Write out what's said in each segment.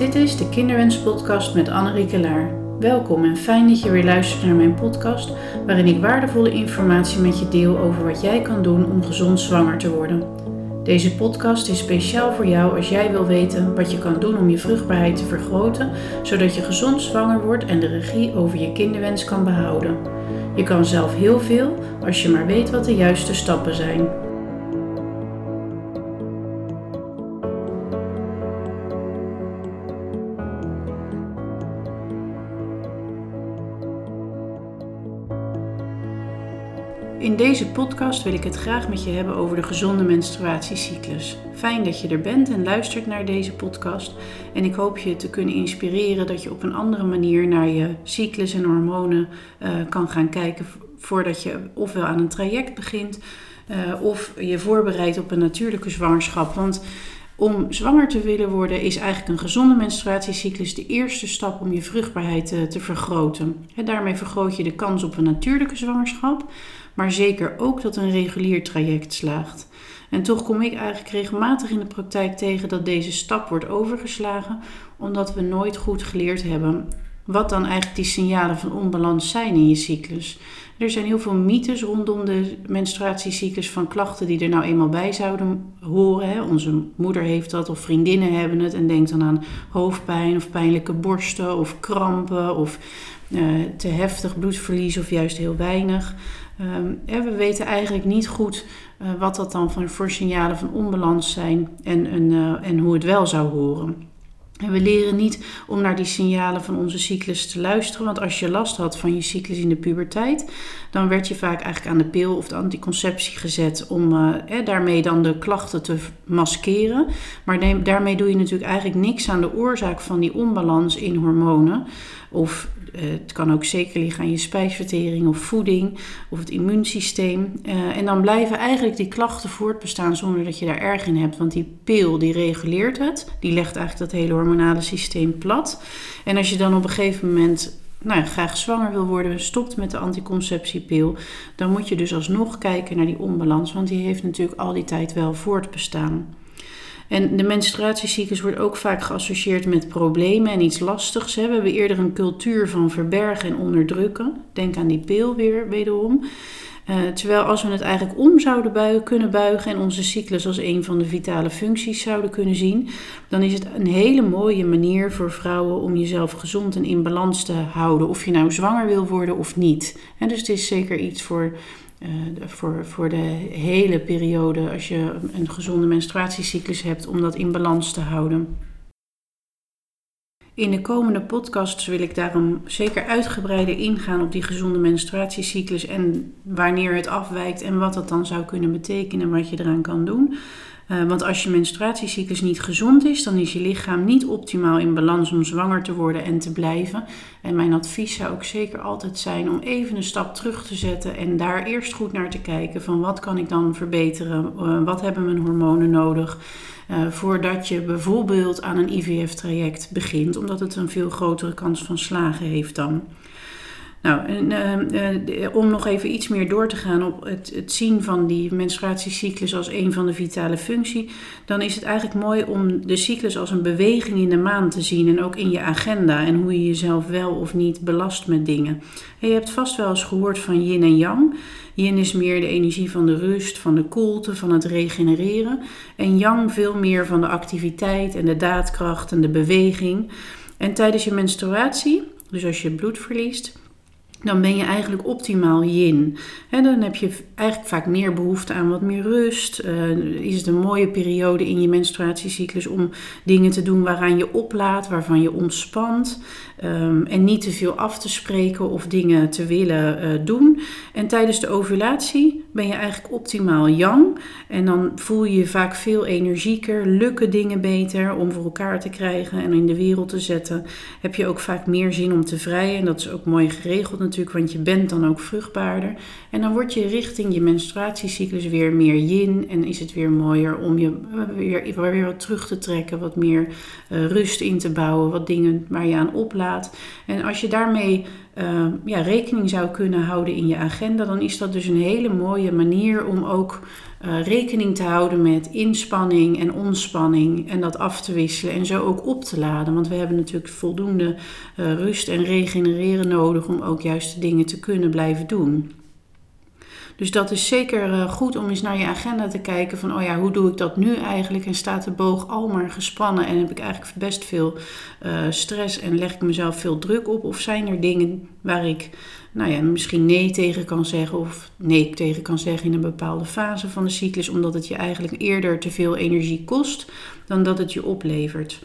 Dit is de Kinderwens-podcast met Annerieke Laar. Welkom en fijn dat je weer luistert naar mijn podcast, waarin ik waardevolle informatie met je deel over wat jij kan doen om gezond zwanger te worden. Deze podcast is speciaal voor jou als jij wil weten wat je kan doen om je vruchtbaarheid te vergroten, zodat je gezond zwanger wordt en de regie over je kinderwens kan behouden. Je kan zelf heel veel als je maar weet wat de juiste stappen zijn. In deze podcast wil ik het graag met je hebben over de gezonde menstruatiecyclus. Fijn dat je er bent en luistert naar deze podcast. En ik hoop je te kunnen inspireren dat je op een andere manier naar je cyclus en hormonen uh, kan gaan kijken voordat je ofwel aan een traject begint uh, of je voorbereidt op een natuurlijke zwangerschap. Want om zwanger te willen worden is eigenlijk een gezonde menstruatiecyclus de eerste stap om je vruchtbaarheid te, te vergroten. En daarmee vergroot je de kans op een natuurlijke zwangerschap maar zeker ook dat een regulier traject slaagt. En toch kom ik eigenlijk regelmatig in de praktijk tegen dat deze stap wordt overgeslagen, omdat we nooit goed geleerd hebben wat dan eigenlijk die signalen van onbalans zijn in je cyclus. Er zijn heel veel mythes rondom de menstruatiecyclus van klachten die er nou eenmaal bij zouden horen. Onze moeder heeft dat of vriendinnen hebben het en denkt dan aan hoofdpijn of pijnlijke borsten of krampen of uh, te heftig bloedverlies of juist heel weinig. Um, we weten eigenlijk niet goed uh, wat dat dan voor, signalen van onbalans zijn en, uh, en hoe het wel zou horen. En we leren niet om naar die signalen van onze cyclus te luisteren. Want als je last had van je cyclus in de puberteit, dan werd je vaak eigenlijk aan de pil of de anticonceptie gezet om eh, daarmee dan de klachten te maskeren. Maar daarmee doe je natuurlijk eigenlijk niks aan de oorzaak van die onbalans in hormonen. Of uh, het kan ook zeker liggen aan je spijsvertering of voeding of het immuunsysteem. Uh, en dan blijven eigenlijk die klachten voortbestaan zonder dat je daar erg in hebt. Want die pil die reguleert het, die legt eigenlijk dat hele hormonale systeem plat. En als je dan op een gegeven moment nou, graag zwanger wil worden, stopt met de anticonceptiepil, dan moet je dus alsnog kijken naar die onbalans, want die heeft natuurlijk al die tijd wel voortbestaan. En de menstruatiecyclus wordt ook vaak geassocieerd met problemen en iets lastigs. We hebben eerder een cultuur van verbergen en onderdrukken. Denk aan die pil weer wederom. Uh, terwijl als we het eigenlijk om zouden buigen, kunnen buigen en onze cyclus als een van de vitale functies zouden kunnen zien, dan is het een hele mooie manier voor vrouwen om jezelf gezond en in balans te houden. Of je nou zwanger wil worden of niet. En dus het is zeker iets voor uh, voor, voor de hele periode, als je een gezonde menstruatiecyclus hebt, om dat in balans te houden. In de komende podcasts wil ik daarom zeker uitgebreider ingaan op die gezonde menstruatiecyclus en wanneer het afwijkt en wat dat dan zou kunnen betekenen en wat je eraan kan doen. Uh, want als je menstruatiecyclus niet gezond is, dan is je lichaam niet optimaal in balans om zwanger te worden en te blijven. En mijn advies zou ook zeker altijd zijn om even een stap terug te zetten en daar eerst goed naar te kijken van wat kan ik dan verbeteren, uh, wat hebben mijn hormonen nodig. Uh, voordat je bijvoorbeeld aan een IVF-traject begint, omdat het een veel grotere kans van slagen heeft dan. Nou, en, uh, uh, om nog even iets meer door te gaan op het, het, zien van die menstruatiecyclus als een van de vitale functies, dan is het eigenlijk mooi om de cyclus als een beweging in de maan te zien en ook in je agenda en hoe je jezelf wel of niet belast met dingen. En je hebt vast wel eens gehoord van yin en yang. Yin is meer de energie van de rust, van de koelte, van het regenereren. En yang veel meer van de activiteit en de daadkracht en de beweging. En tijdens je menstruatie, dus als je bloed verliest, dan ben je eigenlijk optimaal yin. En dan heb je eigenlijk vaak meer behoefte aan wat meer rust. Uh, is het een mooie periode in je menstruatiecyclus om dingen te doen waaraan je oplaadt, waarvan je ontspant. Um, en niet te veel af te spreken of dingen te willen uh, doen. En tijdens de ovulatie ben je eigenlijk optimaal yang. En dan voel je je vaak veel energieker, lukken dingen beter om voor elkaar te krijgen en in de wereld te zetten. Heb je ook vaak meer zin om te vrijen. En dat is ook mooi geregeld natuurlijk, want je bent dan ook vruchtbaarder. En dan word je richting je menstruatiecyclus weer meer yin. En is het weer mooier om je weer, weer wat terug te trekken, wat meer uh, rust in te bouwen, wat dingen waar je aan En als je daarmee uh, ja, rekening zou kunnen houden in je agenda, dan is dat dus een hele mooie manier om ook uh, rekening te houden met inspanning en ontspanning en dat af te wisselen en zo ook op te laden. Want we hebben natuurlijk voldoende uh, rust en regenereren nodig om ook juist de dingen te kunnen blijven doen. Dus dat is zeker uh, goed om eens naar je agenda te kijken van, oh ja, hoe doe ik dat nu eigenlijk? En staat de boog al maar gespannen en heb ik eigenlijk best veel uh, stress en leg ik mezelf veel druk op? Of zijn er dingen waar ik, nou ja, misschien nee tegen kan zeggen of nee tegen kan zeggen in een bepaalde fase van de cyclus, omdat het je eigenlijk eerder te veel energie kost dan dat het je oplevert?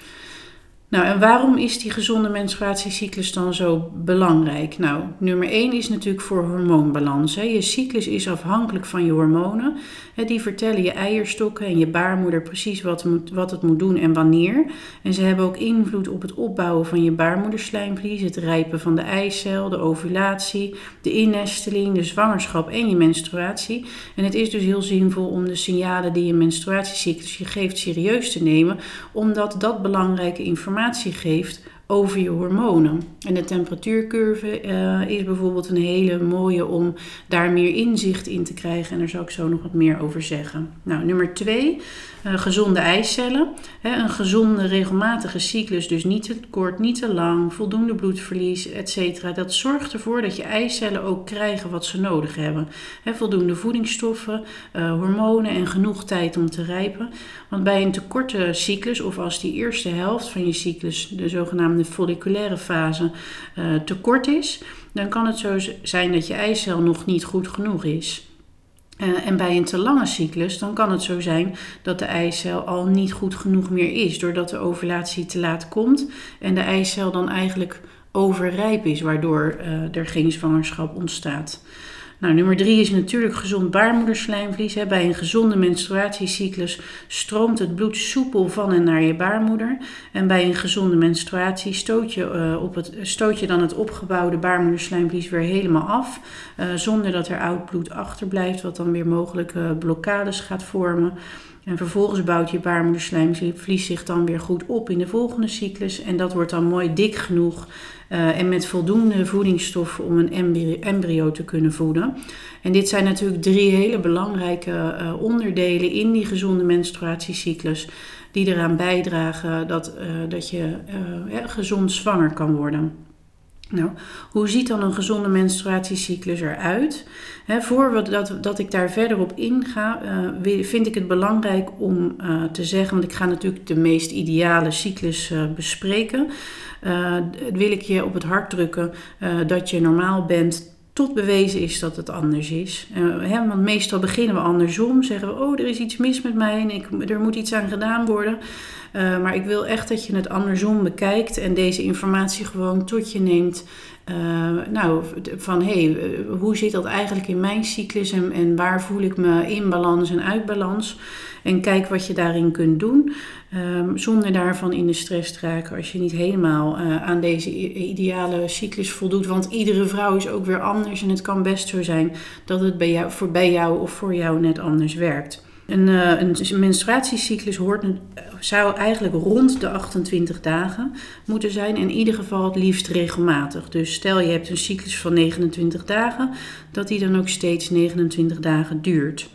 Nou, en waarom is die gezonde menstruatiecyclus dan zo belangrijk? Nou, nummer 1 is natuurlijk voor hormoonbalans. Hè. Je cyclus is afhankelijk van je hormonen. Hè, die vertellen je eierstokken en je baarmoeder precies wat, moet, wat het moet doen en wanneer. En ze hebben ook invloed op het opbouwen van je baarmoederslijmvlies, het rijpen van de eicel, de ovulatie, de innesteling, de zwangerschap en je menstruatie. En het is dus heel zinvol om de signalen die je menstruatiecyclus je geeft serieus te nemen, omdat dat belangrijke informatie geeft over je hormonen. En de temperatuurcurve uh, is bijvoorbeeld een hele mooie om daar meer inzicht in te krijgen. En daar zal ik zo nog wat meer over zeggen. Nou, nummer twee, gezonde eicellen. Een gezonde, regelmatige cyclus, dus niet te kort, niet te lang, voldoende bloedverlies, etc. Dat zorgt ervoor dat je eicellen ook krijgen wat ze nodig hebben. He, voldoende voedingsstoffen, uh, hormonen en genoeg tijd om te rijpen. Want bij een tekorte cyclus, of als die eerste helft van je cyclus, de zogenaamde folliculaire fase, uh, tekort is, dan kan het zo zijn dat je eicel nog niet goed genoeg is. Uh, en bij een te lange cyclus, dan kan het zo zijn dat de eicel al niet goed genoeg meer is, doordat de ovulatie te laat komt en de eicel dan eigenlijk overrijp is, waardoor uh, er geen zwangerschap ontstaat. Nou, nummer drie is natuurlijk gezond baarmoederslijmvlies. Bij een gezonde menstruatiecyclus stroomt het bloed soepel van en naar je baarmoeder. En bij een gezonde menstruatie stoot je, het, stoot je dan het opgebouwde baarmoederslijmvlies weer helemaal af. Uh, zonder dat er oud bloed achterblijft, wat dan weer mogelijke blokkades gaat vormen. En vervolgens bouwt je baarmoederslijmvlies zich dan weer goed op in de volgende cyclus. En dat wordt dan mooi dik genoeg uh, en met voldoende voedingsstoffen om een embryo, te kunnen voeden. En dit zijn natuurlijk drie hele belangrijke uh, onderdelen in die gezonde menstruatiecyclus. Die eraan bijdragen dat, uh, dat je gezond zwanger kan worden. Nou, hoe ziet dan een gezonde menstruatiecyclus eruit? He, voor dat, dat ik daar verder op inga, uh, vind ik het belangrijk om uh, te zeggen, want ik ga natuurlijk de meest ideale cyclus uh, bespreken. wil ik je op het hart drukken dat je normaal bent tot bewezen is dat het anders is. Want meestal beginnen we andersom, zeggen we, oh er is iets mis met mij en ik, er moet iets aan gedaan worden. Uh, maar ik wil echt dat je het andersom bekijkt en deze informatie gewoon tot je neemt. Uh, nou, van hé, hey, hoe zit dat eigenlijk in mijn cyclus en, waar voel ik me in balans en uit balans? En kijk wat je daarin kunt doen, um, zonder daarvan in de stress te raken als je niet helemaal aan deze ideale cyclus voldoet. Want iedere vrouw is ook weer anders en het kan best zo zijn dat het bij jou, voor bij jou of voor jou net anders werkt. Een, uh, een menstruatiecyclus hoort, zou eigenlijk rond de 28 dagen moeten zijn. In ieder geval het liefst regelmatig. Dus stel je hebt een cyclus van 29 dagen, dat die dan ook steeds 29 dagen duurt.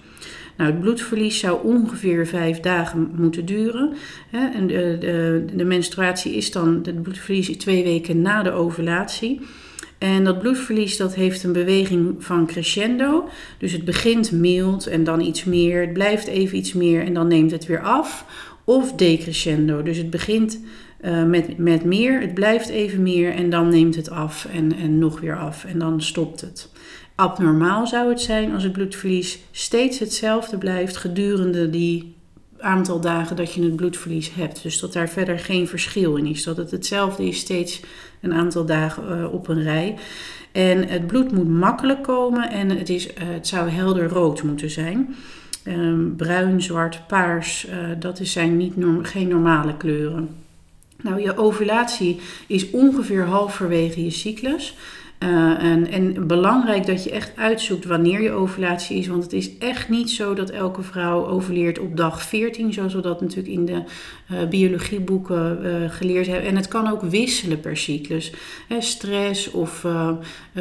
Nou, het bloedverlies zou ongeveer vijf dagen moeten duren. En de, de, de menstruatie is dan, het bloedverlies twee weken na de ovulatie. En dat bloedverlies dat heeft een beweging van crescendo. Dus het begint mild en dan iets meer. Het blijft even iets meer en dan neemt het weer af. Of decrescendo. Dus het begint uh, met, met meer, het blijft even meer en dan neemt het af en, en nog weer af en dan stopt het. Abnormaal zou het zijn als het bloedverlies steeds hetzelfde blijft gedurende die aantal dagen dat je het bloedverlies hebt. Dus dat daar verder geen verschil in is. Dat het hetzelfde is steeds een aantal dagen uh, op een rij. En het bloed moet makkelijk komen en het, is, uh, het zou helder rood moeten zijn. Um, bruin, zwart, paars, uh, dat zijn niet norm geen normale kleuren. Nou, je ovulatie is ongeveer halverwege je cyclus. Uh, en, en belangrijk dat je echt uitzoekt wanneer je ovulatie is. Want het is echt niet zo dat elke vrouw overleert op dag 14, zoals we dat natuurlijk in de uh, biologieboeken uh, geleerd hebben. En het kan ook wisselen per cyclus. Hè, stress of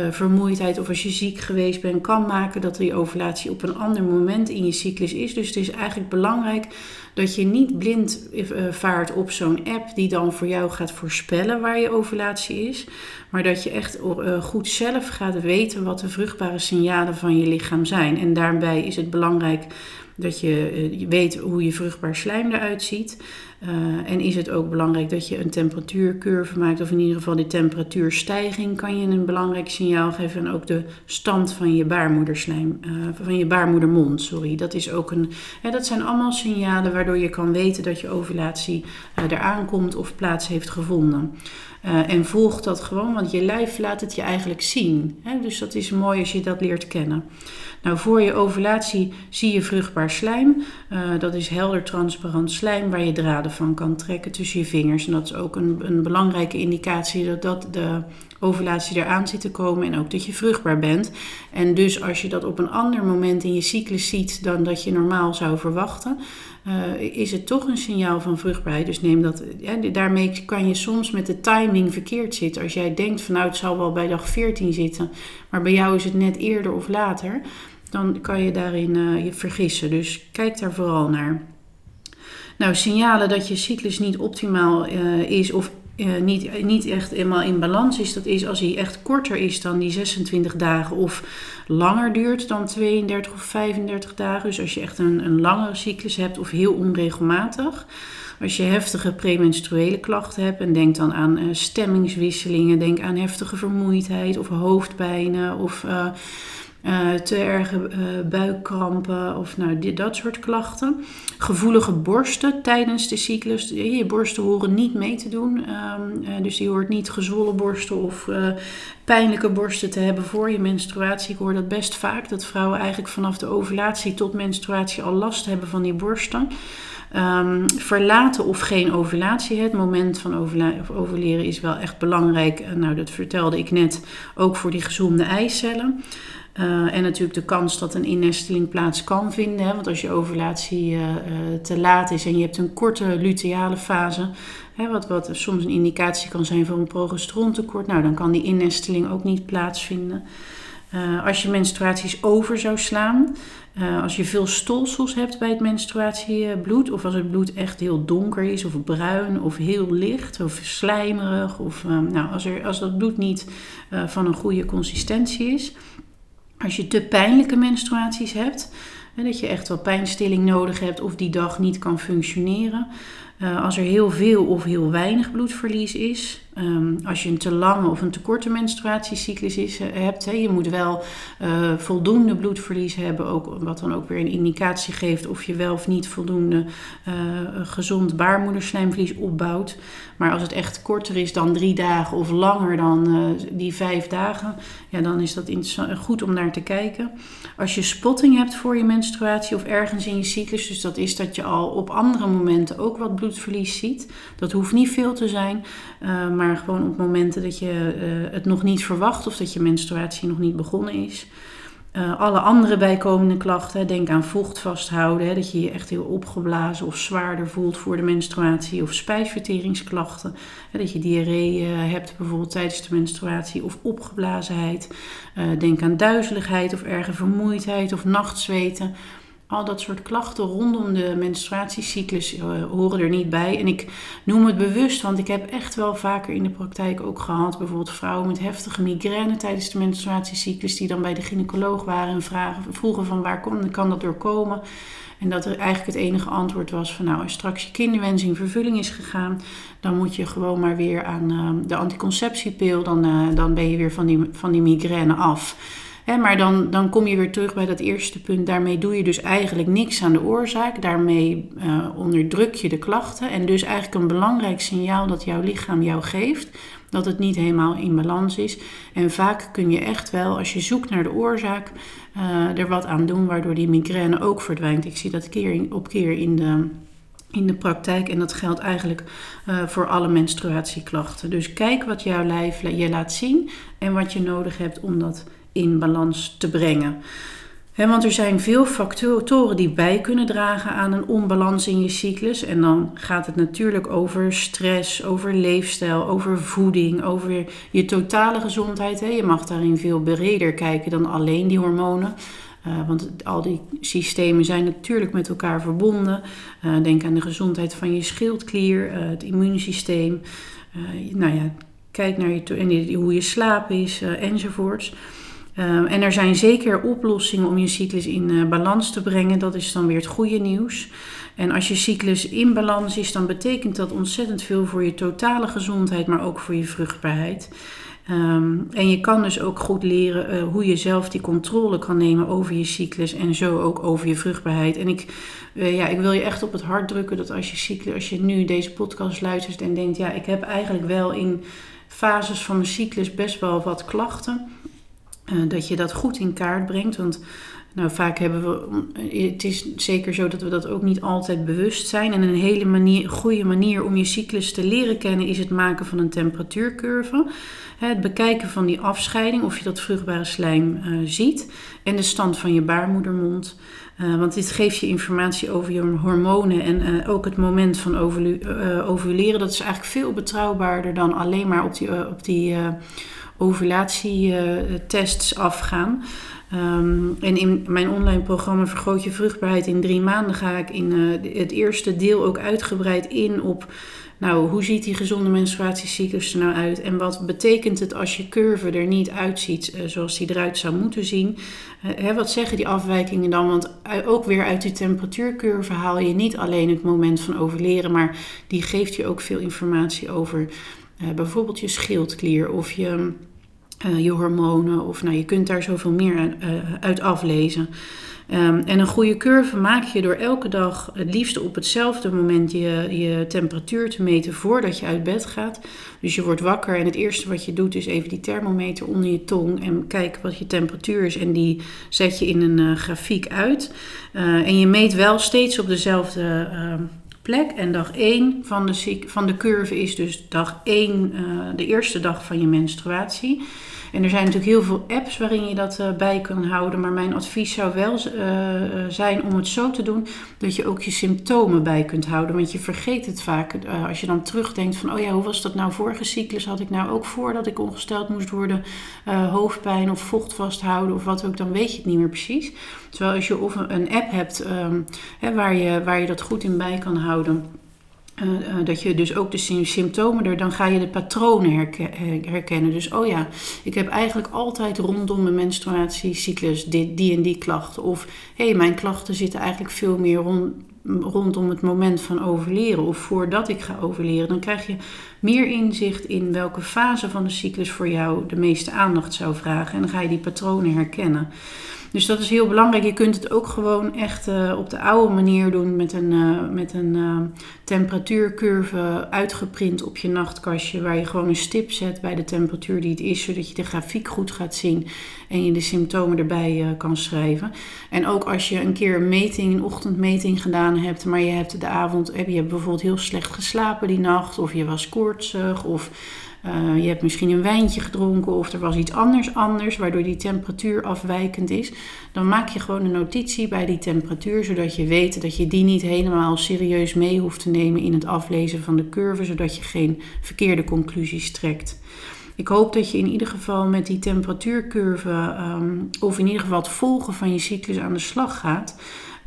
vermoeidheid of als je ziek geweest bent, kan maken dat die ovulatie op een ander moment in je cyclus is. Dus het is eigenlijk belangrijk dat je niet blind vaart op zo'n app die dan voor jou gaat voorspellen waar je ovulatie is. Maar dat je echt goed zelf gaat weten wat de vruchtbare signalen van je lichaam zijn. En daarbij is het belangrijk dat je eh, weet hoe je vruchtbaar slijm eruit ziet. Uh, en is het ook belangrijk dat je een temperatuurcurve maakt, of in ieder geval de temperatuurstijging kan je een belangrijk signaal geven. En ook de stand van je baarmoederslijm, uh, van je baarmoedermond, sorry. Dat, is ook een, hè, dat zijn allemaal signalen waardoor je kan weten dat je ovulatie eraan komt of plaats heeft gevonden. en volg dat gewoon, want je lijf laat het je eigenlijk zien. Hè? Dus dat is mooi als je dat leert kennen. Nou, voor je ovulatie zie je vruchtbaar slijm. Uh, dat is helder transparant slijm waar je draden van kan trekken tussen je vingers. En dat is ook een, een belangrijke indicatie dat, dat de ovulatie eraan zit te komen en ook dat je vruchtbaar bent. En dus als je dat op een ander moment in je cyclus ziet dan dat je normaal zou verwachten, uh, is het toch een signaal van vruchtbaarheid. Dus neem dat, ja, daarmee kan je soms met de timing verkeerd zitten. Als jij denkt van nou het zal wel bij dag 14 zitten, maar bij jou is het net eerder of later, dan kan je daarin uh, je vergissen. Dus kijk daar vooral naar. Nou, signalen dat je cyclus niet optimaal uh, is of uh, niet, niet echt helemaal in balans is, dat is als hij echt korter is dan die 26 dagen of langer duurt dan 32 of 35 dagen. Dus als je echt een, een langere cyclus hebt of heel onregelmatig. Als je heftige premenstruele klachten hebt en denk dan aan uh, stemmingswisselingen, denk aan heftige vermoeidheid of hoofdpijnen of uh, uh, te erge uh, buikkrampen of nou, dit, dat soort klachten. Gevoelige borsten tijdens de cyclus. Je borsten horen niet mee te doen. Um, uh, dus je hoort niet gezwollen borsten of pijnlijke borsten te hebben voor je menstruatie. Ik hoor dat best vaak, dat vrouwen eigenlijk vanaf de ovulatie tot menstruatie al last hebben van die borsten. Um, verlaten of geen ovulatie. Het moment van ovuleren is wel echt belangrijk. Nou, dat vertelde ik net ook voor die gezonde eicellen. Uh, en natuurlijk de kans dat een innesteling plaats kan vinden. Hè, want als je ovulatie uh, te laat is en je hebt een korte luteale fase, hè, wat, wat soms een indicatie kan zijn voor een progesterontekort, nou, dan kan die innesteling ook niet plaatsvinden. Als je menstruaties over zou slaan, als je veel stolsels hebt bij het menstruatiebloed, of als het bloed echt heel donker is, of bruin, of heel licht, of slijmerig, of nou, als, er, als dat bloed niet van een goede consistentie is, als je te pijnlijke menstruaties hebt, dat je echt wel pijnstilling nodig hebt of die dag niet kan functioneren. Als er heel veel of heel weinig bloedverlies is, Um, als je een te lange of een te korte menstruatiecyclus is, uh, hebt, hè, je moet wel uh, voldoende bloedverlies hebben, ook, wat dan ook weer een indicatie geeft of je wel of niet voldoende uh, gezond baarmoederslijmvlies opbouwt. Maar als het echt korter is dan drie dagen of langer dan die vijf dagen, ja, dan is dat goed om naar te kijken. Als je spotting hebt voor je menstruatie of ergens in je cyclus, dus dat is dat je al op andere momenten ook wat bloedverlies ziet. Dat hoeft niet veel te zijn, maar maar gewoon op momenten dat je uh, het nog niet verwacht of dat je menstruatie nog niet begonnen is. Uh, alle andere bijkomende klachten, denk aan vocht vasthouden, hè, dat je je echt heel opgeblazen of zwaarder voelt voor de menstruatie, of spijsverteringsklachten, hè, dat je diarree uh, hebt bijvoorbeeld tijdens de menstruatie, of opgeblazenheid. Denk aan duizeligheid of erge vermoeidheid of nachtzweten al dat soort klachten rondom de menstruatiecyclus uh, horen er niet bij. En ik noem het bewust, want ik heb echt wel vaker in de praktijk ook gehad, bijvoorbeeld vrouwen met heftige migraine tijdens de menstruatiecyclus, die dan bij de gynaecoloog waren en vragen, vroegen van waar kon, kan dat door komen. En dat er eigenlijk het enige antwoord was van nou, als straks je kinderwens in vervulling is gegaan, dan moet je gewoon maar weer aan uh, de anticonceptiepil, dan, uh, dan ben je weer van die, van die migraine af maar dan, dan kom je weer terug bij dat eerste punt. Daarmee doe je dus eigenlijk niks aan de oorzaak. Daarmee uh, onderdruk je de klachten. En dus eigenlijk een belangrijk signaal dat jouw lichaam jou geeft. Dat het niet helemaal in balans is. En vaak kun je echt wel, als je zoekt naar de oorzaak, uh, er wat aan doen. Waardoor die migraine ook verdwijnt. Ik zie dat keer op keer in de in de praktijk. En dat geldt eigenlijk uh, voor alle menstruatieklachten. Dus kijk wat jouw lijf je laat zien en wat je nodig hebt om dat in balans te brengen. want er zijn veel factoren die bij kunnen dragen aan een onbalans in je cyclus. En dan gaat het natuurlijk over stress, over leefstijl, over voeding, over je totale gezondheid. Je mag daarin veel breder kijken dan alleen die hormonen. Uh, want al die systemen zijn natuurlijk met elkaar verbonden. Uh, denk aan de gezondheid van je schildklier, uh, het immuunsysteem. nou ja, kijk naar je, hoe je slaap is enzovoorts. En er zijn zeker oplossingen om je cyclus in balans te brengen. Dat is dan weer het goede nieuws. En als je cyclus in balans is, dan betekent dat ontzettend veel voor je totale gezondheid, maar ook voor je vruchtbaarheid. Ehm, en je kan dus ook goed leren uh, hoe je zelf die controle kan nemen over je cyclus en zo ook over je vruchtbaarheid. En ik, uh, ja, ik wil je echt op het hart drukken dat als je cyclus, als je nu deze podcast luistert en denkt, ja, ik heb eigenlijk wel in fases van mijn cyclus best wel wat klachten, uh, dat je dat goed in kaart brengt. Want nou, vaak hebben we, het is zeker zo dat we dat ook niet altijd bewust zijn. En een hele manier, goede manier om je cyclus te leren kennen is het maken van een temperatuurcurve. Het bekijken van die afscheiding, of je dat vruchtbare slijm uh, ziet. En de stand van je baarmoedermond. Uh, want dit geeft je informatie over je hormonen en ook het moment van ovuleren. Dat is eigenlijk veel betrouwbaarder dan alleen maar op die, op die ovulatietests afgaan. Um, en in mijn online programma Vergroot je vruchtbaarheid in drie maanden ga ik in uh, het eerste deel ook uitgebreid in op nou, hoe ziet die gezonde menstruatiecyclus er nou uit? En wat betekent het als je curve er niet uitziet uh, zoals die eruit zou moeten zien? Uh, hè, wat zeggen die afwijkingen dan? Want ook weer uit die temperatuurcurve haal je niet alleen het moment van overleren, maar die geeft je ook veel informatie over bijvoorbeeld je schildklier of je uh, je hormonen. Of nou, je kunt daar zoveel meer uh, uit aflezen. Um, en een goede curve maak je door elke dag het liefste op hetzelfde moment je, je temperatuur te meten voordat je uit bed gaat. Dus je wordt wakker en het eerste wat je doet is even die thermometer onder je tong en kijken wat je temperatuur is. En die zet je in een uh, grafiek uit. en je meet wel steeds op dezelfde ehm, plek. En dag 1 van de, van de curve is dus dag 1, de eerste dag van je menstruatie. En er zijn natuurlijk heel veel apps waarin je dat uh, bij kan houden. Maar mijn advies zou wel uh, zijn om het zo te doen dat je ook je symptomen bij kunt houden. Want je vergeet het vaak als je dan terugdenkt van, oh ja, hoe was dat nou vorige cyclus? Had ik nou ook voordat ik ongesteld moest worden hoofdpijn of vocht vasthouden of wat ook, dan weet je het niet meer precies. Terwijl als je of een app hebt hè, waar, je, waar je dat goed in bij kan houden uh, dat je dus ook de symptomen er, dan ga je de patronen herkennen. Dus oh ja, ik heb eigenlijk altijd rondom mijn menstruatiecyclus dit, die en die klachten. Of hé, hey, mijn klachten zitten eigenlijk veel meer rond, rondom het moment van overleren of voordat ik ga overleren. Dan krijg je meer inzicht in welke fase van de cyclus voor jou de meeste aandacht zou vragen. En dan ga je die patronen herkennen. Dus dat is heel belangrijk. Je kunt het ook gewoon echt uh, op de oude manier doen met een, uh, met een uh, temperatuurcurve uitgeprint op je nachtkastje. Waar je gewoon een stip zet bij de temperatuur die het is. Zodat je de grafiek goed gaat zien en je de symptomen erbij kan schrijven. En ook als je een keer een meting, een ochtendmeting gedaan hebt. Maar je hebt de avond, heb je bijvoorbeeld heel slecht geslapen die nacht. Of je was koortsig of... Uh, je hebt misschien een wijntje gedronken of er was iets anders anders, waardoor die temperatuur afwijkend is. Dan maak je gewoon een notitie bij die temperatuur, zodat je weet dat je die niet helemaal serieus mee hoeft te nemen in het aflezen van de curve, zodat je geen verkeerde conclusies trekt. Ik hoop dat je in ieder geval met die temperatuurcurve, um, of in ieder geval het volgen van je cyclus aan de slag gaat.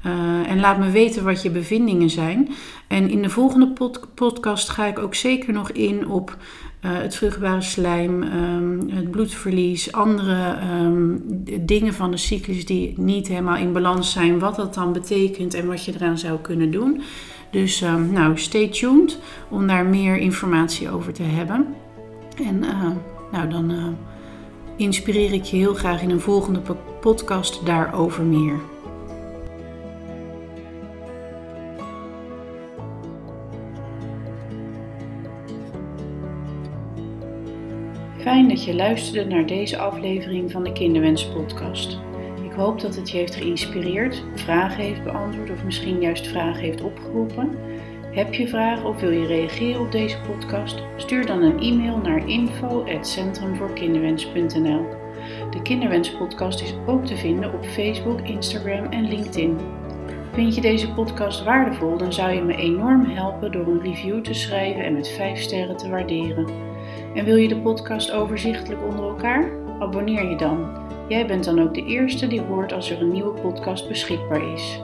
Uh, en laat me weten wat je bevindingen zijn. En in de volgende pod podcast ga ik ook zeker nog in op uh, het vruchtbare slijm, um, het bloedverlies, andere um, dingen van de cyclus die niet helemaal in balans zijn, wat dat dan betekent en wat je eraan zou kunnen doen. Dus um, nou, stay tuned om daar meer informatie over te hebben. En uh, nou, dan inspireer ik je heel graag in een volgende podcast daarover meer. Fijn dat je luisterde naar deze aflevering van de Kinderwens Podcast. Ik hoop dat het je heeft geïnspireerd, vragen heeft beantwoord of misschien juist vragen heeft opgeroepen. Heb je vragen of wil je reageren op deze podcast? Stuur dan een e-mail naar info@centrumvoorkinderwens.nl. De Kinderwens podcast is ook te vinden op Facebook, Instagram en LinkedIn. Vind je deze podcast waardevol, dan zou je me enorm helpen door een review te schrijven en met 5 sterren te waarderen. En wil je de podcast overzichtelijk onder elkaar? Abonneer je dan. Jij bent dan ook de eerste die hoort als er een nieuwe podcast beschikbaar is.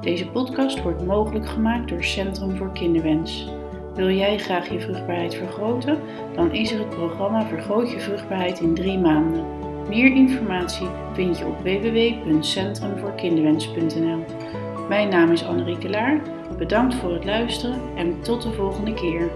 Deze podcast wordt mogelijk gemaakt door Centrum voor Kinderwens. Wil jij graag je vruchtbaarheid vergroten? Dan is er het programma Vergroot je vruchtbaarheid in drie maanden. Meer informatie vind je op www.centrumvoorkinderwens.nl. Mijn naam is Annerieke Laar. Bedankt voor het luisteren en tot de volgende keer.